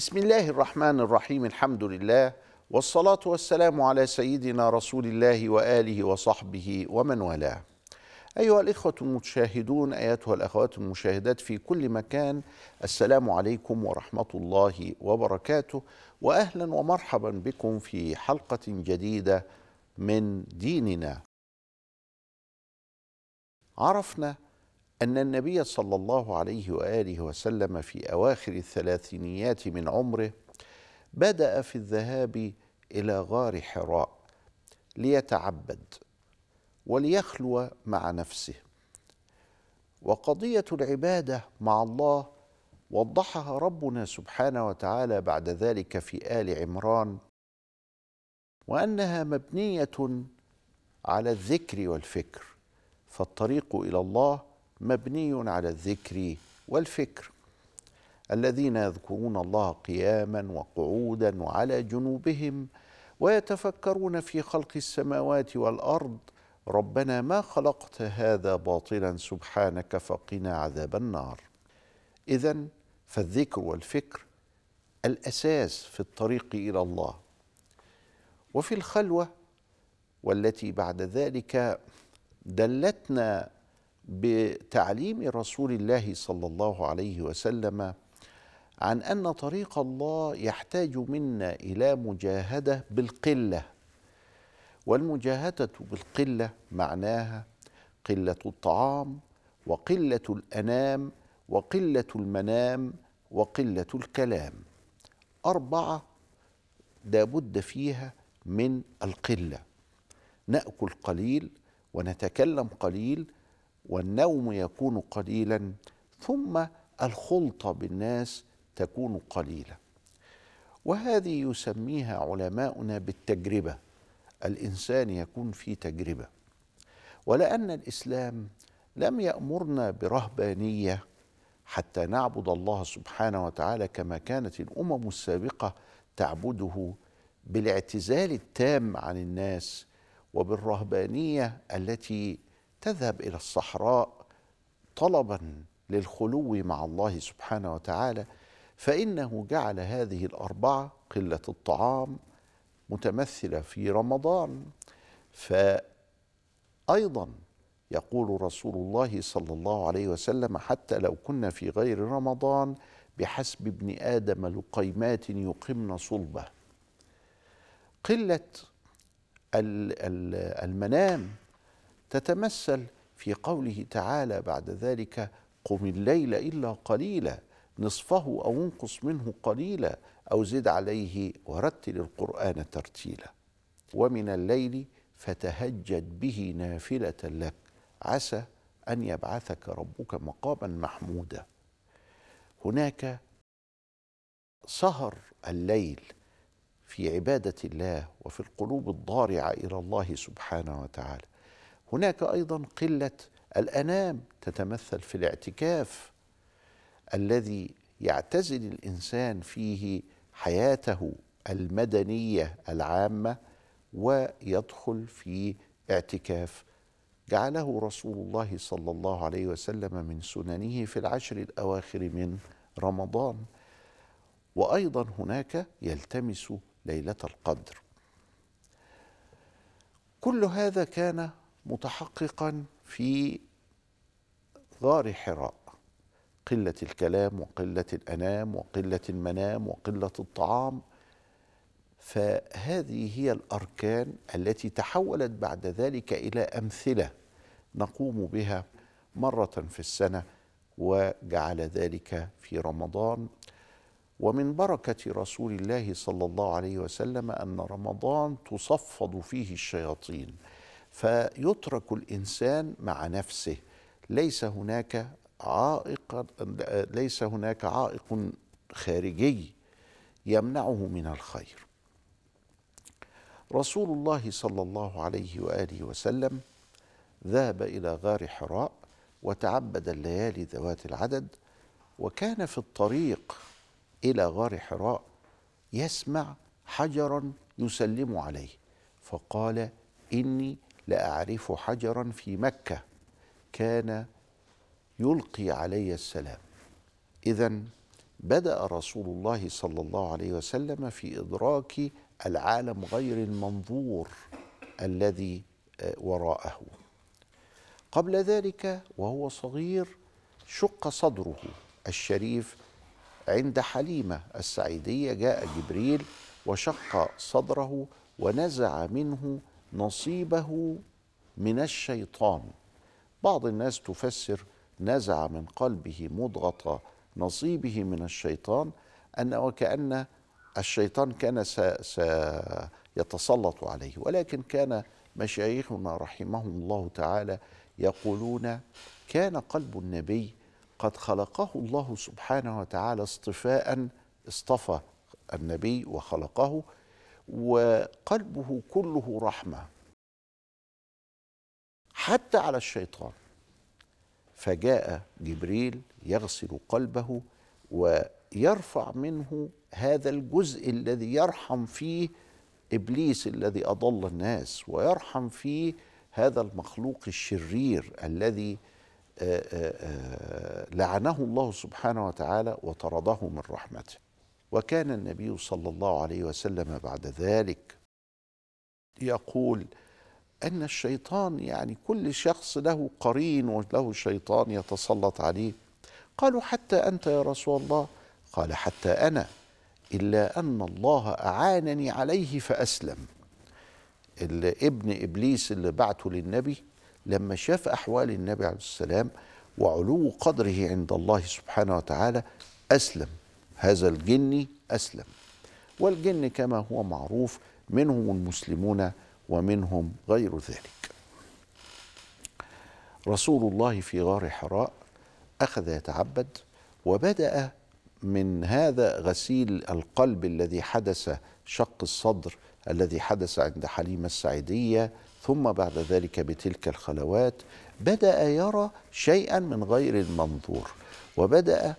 بسم الله الرحمن الرحيم الحمد لله والصلاة والسلام على سيدنا رسول الله وآله وصحبه ومن والاه أيها الإخوة المشاهدون أيتها الأخوات المشاهدات في كل مكان السلام عليكم ورحمة الله وبركاته وأهلا ومرحبا بكم في حلقة جديدة من ديننا عرفنا أن النبي صلى الله عليه وآله وسلم في أواخر الثلاثينيات من عمره بدأ في الذهاب إلى غار حراء ليتعبد وليخلو مع نفسه. وقضية العبادة مع الله وضحها ربنا سبحانه وتعالى بعد ذلك في آل عمران وأنها مبنية على الذكر والفكر. فالطريق إلى الله مبني على الذكر والفكر. الذين يذكرون الله قياما وقعودا وعلى جنوبهم ويتفكرون في خلق السماوات والأرض. ربنا ما خلقت هذا باطلا سبحانك فقنا عذاب النار. اذا فالذكر والفكر الأساس في الطريق إلى الله. وفي الخلوة والتي بعد ذلك دلتنا بتعليم رسول الله صلى الله عليه وسلم عن أن طريق الله يحتاج منا إلى مجاهدة بالقلة. والمجاهدة بالقلة معناها قلة الطعام وقلة الأنام وقلة المنام وقلة الكلام. أربعة لابد فيها من القلة. نأكل قليل ونتكلم قليل والنوم يكون قليلا ثم الخلطه بالناس تكون قليلة. وهذه يسميها علماؤنا بالتجربة. الإنسان يكون في تجربة. ولأن الإسلام لم يأمرنا برهبانية حتى نعبد الله سبحانه وتعالى كما كانت الأمم السابقة تعبده بالاعتزال التام عن الناس وبالرهبانية التي تذهب إلى الصحراء طلبا للخلو مع الله سبحانه وتعالى فإنه جعل هذه الأربعة قلة الطعام متمثلة في رمضان. فايضا يقول رسول الله صلى الله عليه وسلم حتى لو كنا في غير رمضان بحسب ابن آدم لقيمات يقمن صلبه. قلة المنام تتمثل في قوله تعالى بعد ذلك قم الليل إلا قليلا نصفه أو انقص منه قليلا أو زد عليه ورتل القرآن ترتيلا. ومن الليل فتهجد به نافلة لك عسى أن يبعثك ربك مقاما محمودا. هناك سهر الليل في عبادة الله وفي القلوب الضارعة إلى الله سبحانه وتعالى. هناك أيضا قلة الأنام تتمثل في الاعتكاف الذي يعتزل الإنسان فيه حياته المدنية العامة ويدخل في اعتكاف. جعله رسول الله صلى الله عليه وسلم من سننه في العشر الأواخر من رمضان. وأيضا هناك يلتمس ليلة القدر. كل هذا كان متحققا في غار حراء قلة الكلام وقلة الأنام وقلة المنام وقلة الطعام. فهذه هي الأركان التي تحولت بعد ذلك إلى أمثلة نقوم بها مرة في السنة وجعل ذلك في رمضان. ومن بركة رسول الله صلى الله عليه وسلم أن رمضان تصفد فيه الشياطين. فيترك الإنسان مع نفسه. ليس هناك عائق ليس هناك عائق خارجي يمنعه من الخير. رسول الله صلى الله عليه وآله وسلم ذهب إلى غار حراء وتعبد الليالي ذوات العدد وكان في الطريق إلى غار حراء يسمع حجرا يسلم عليه. فقال إني لأعرف حجرا في مكة كان يلقي علي السلام. اذا بدأ رسول الله صلى الله عليه وسلم في إدراك العالم غير المنظور الذي آه، وراءه. قبل ذلك وهو صغير شق صدره الشريف عند حليمة السعيدية جاء جبريل وشق صدره ونزع منه نصيبه من الشيطان. بعض الناس تفسر نزع من قلبه مضغة نصيبه من الشيطان أن وكأن الشيطان كان سيتسلط عليه. ولكن كان مشايخنا رحمهم الله تعالى يقولون كان قلب النبي قد خلقه الله سبحانه وتعالى اصطفاء اصطفى النبي وخلقه وقلبه كله رحمة حتى على الشيطان. فجاء جبريل يغسل قلبه ويرفع منه هذا الجزء الذي يرحم فيه إبليس الذي أضل الناس ويرحم فيه هذا المخلوق الشرير الذي آه، آه، آه، لعنه الله سبحانه وتعالى وطرده من رحمته. وكان النبي صلى الله عليه وسلم بعد ذلك يقول أن الشيطان يعني كل شخص له قرين وله شيطان يتسلط عليه. قالوا حتى أنت يا رسول الله؟ قال حتى أنا إلا أن الله أعانني عليه فأسلم. ابن إبليس اللي بعته للنبي لما شاف أحوال النبي عليه السلام وعلو قدره عند الله سبحانه وتعالى أسلم. هذا الجني أسلم. والجن كما هو معروف منهم المسلمون ومنهم غير ذلك. رسول الله في غار حراء أخذ يتعبد وبدأ من هذا غسيل القلب الذي حدث شق الصدر الذي حدث عند حليمة السعيدية ثم بعد ذلك بتلك الخلوات بدأ يرى شيئا من غير المنظور وبدأ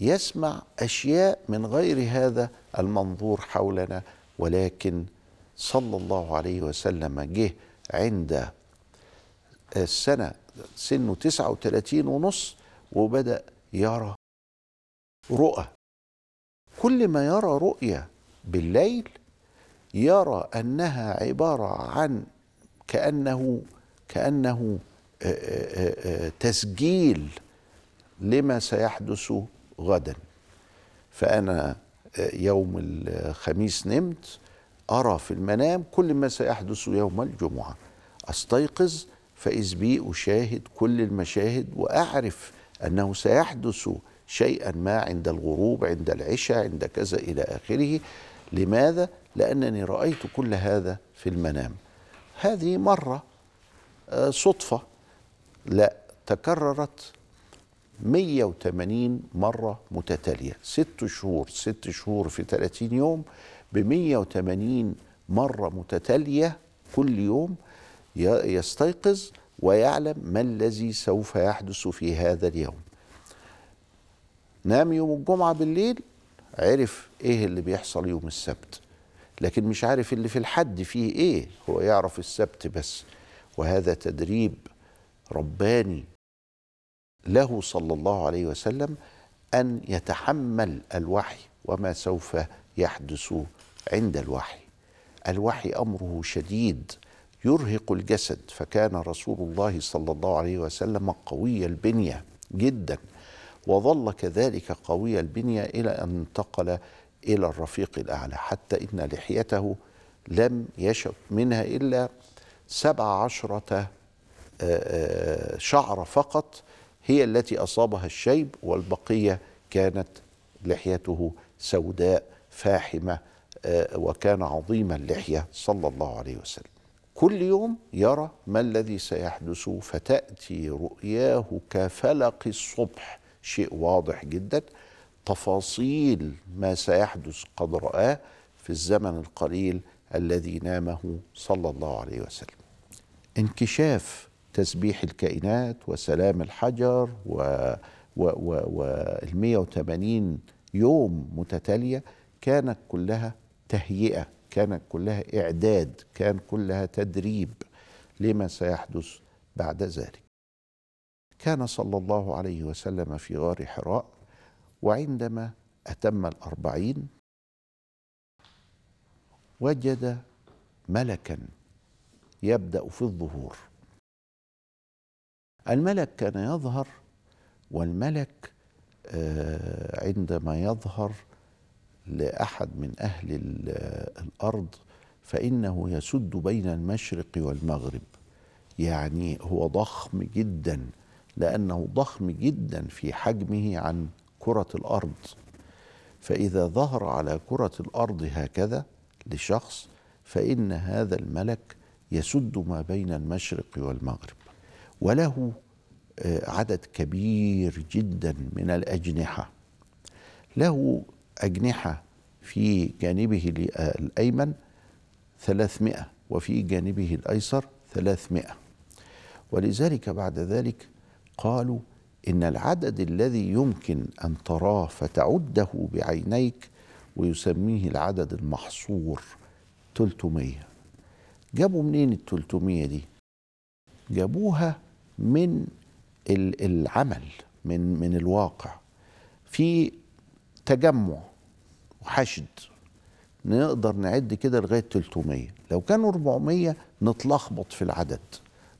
يسمع أشياء من غير هذا المنظور حولنا ولكن صلى الله عليه وسلم جه عند السنة سنه 39 ونص وبدأ يرى رؤى. كل ما يرى رؤية بالليل يرى أنها عبارة عن كأنه كأنه تسجيل لما سيحدث غدا. فأنا يوم الخميس نمت أرى في المنام كل ما سيحدث يوم الجمعة. أستيقظ فإذ بي أشاهد كل المشاهد وأعرف أنه سيحدث شيئا ما عند الغروب عند العشاء عند كذا إلى آخره. لماذا؟ لأنني رأيت كل هذا في المنام. هذه مرة آه، صدفة لا تكررت 180 مرة متتالية. ست شهور ست شهور في 30 يوم ب 180 مرة متتالية كل يوم يستيقظ ويعلم ما الذي سوف يحدث في هذا اليوم. نام يوم الجمعة بالليل عرف إيه اللي بيحصل يوم السبت. لكن مش عارف اللي في الحد فيه إيه هو يعرف السبت بس. وهذا تدريب رباني له صلى الله عليه وسلم أن يتحمل الوحي وما سوف يحدث عند الوحي. الوحي أمره شديد يرهق الجسد. فكان رسول الله صلى الله عليه وسلم قوي البنية جدا وظل كذلك قوي البنية إلى أن انتقل إلى الرفيق الأعلى. حتى إن لحيته لم يشب منها إلا سبع عشرة آه، آه، شعر فقط هي التي أصابها الشيب والبقية كانت لحيته سوداء فاحمة آه، وكان عظيم اللحيه صلى الله عليه وسلم. كل يوم يرى ما الذي سيحدث فتأتي رؤياه كفلق الصبح. شيء واضح جدا. تفاصيل ما سيحدث قد رآه في الزمن القليل الذي نامه صلى الله عليه وسلم. انكشاف تسبيح الكائنات وسلام الحجر و وال 180 يوم متتالية كانت كلها تهيئة كانت كلها إعداد كان كلها تدريب لما سيحدث بعد ذلك. كان صلى الله عليه وسلم في غار حراء وعندما أتم الأربعين وجد ملكا يبدأ في الظهور. الملك كان يظهر والملك آه، عندما يظهر لأحد من أهل الأرض فإنه يسد بين المشرق والمغرب. يعني هو ضخم جدا لأنه ضخم جدا في حجمه عن كرة الأرض. فإذا ظهر على كرة الأرض هكذا لشخص فإن هذا الملك يسد ما بين المشرق والمغرب. وله آه، عدد كبير جدا من الأجنحة. له أجنحة في جانبه الأيمن ثلاثمائة وفي جانبه الأيسر ثلاثمائة. ولذلك بعد ذلك قالوا إن العدد الذي يمكن أن تراه فتعده بعينيك ويسميه العدد المحصور 300 جابوا منين ال 300 دي؟ جابوها من العمل من من الواقع. في تجمع وحشد نقدر نعد كده لغاية 300 لو كانوا 400 نتلخبط في العدد.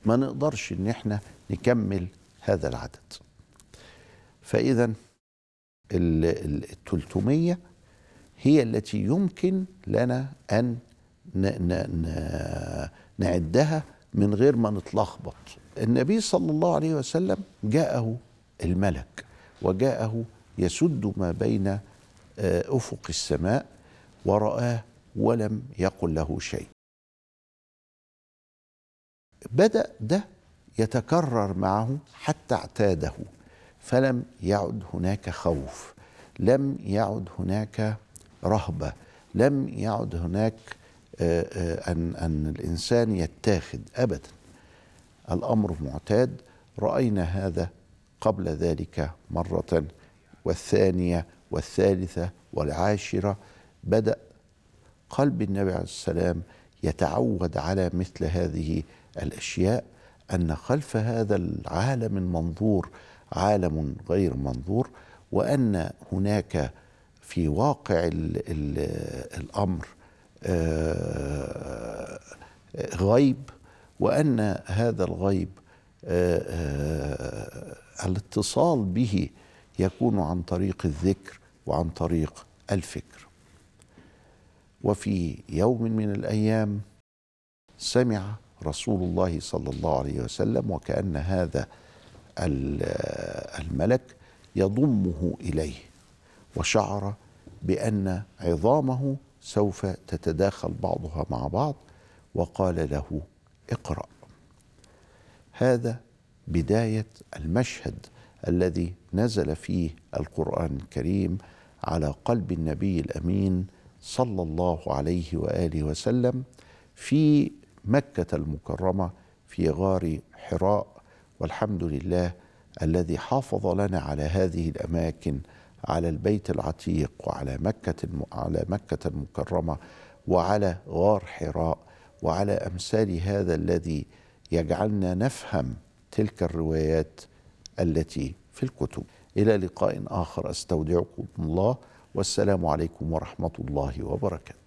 ما نقدرش إن إحنا نكمل هذا العدد. فإذا ال 300 هي التي يمكن لنا أن نعدها من غير ما نتلخبط. النبي صلى الله عليه وسلم جاءه الملك وجاءه يسد ما بين آه، أفق السماء ورآه ولم يقل له شيء. بدأ ده يتكرر معه حتى اعتاده. فلم يعد هناك خوف لم يعد هناك رهبة لم يعد هناك آه، آه، أن أن الإنسان يتاخد ابدا. الأمر معتاد. رأينا هذا قبل ذلك مرة والثانية والثالثة والعاشرة. بدأ قلب النبي عليه السلام يتعود على مثل هذه الأشياء أن خلف هذا العالم المنظور عالم غير منظور وأن هناك في واقع ال ال الأمر آه، غيب وأن هذا الغيب آه، آه، الاتصال به يكون عن طريق الذكر وعن طريق الفكر. وفي يوم من الأيام سمع رسول الله صلى الله عليه وسلم وكأن هذا الملك يضمه إليه وشعر بأن عظامه سوف تتداخل بعضها مع بعض وقال له اقرأ. هذا بداية المشهد الذي نزل فيه القرآن الكريم على قلب النبي الأمين صلى الله عليه وآله وسلم في مكة المكرمة في غار حراء. والحمد لله الذي حافظ لنا على هذه الأماكن على البيت العتيق وعلى مكة على مكة المكرمة وعلى غار حراء. وعلى أمثال هذا الذي يجعلنا نفهم تلك الروايات التي في الكتب. إلى لقاء آخر أستودعكم الله والسلام عليكم ورحمة الله وبركاته.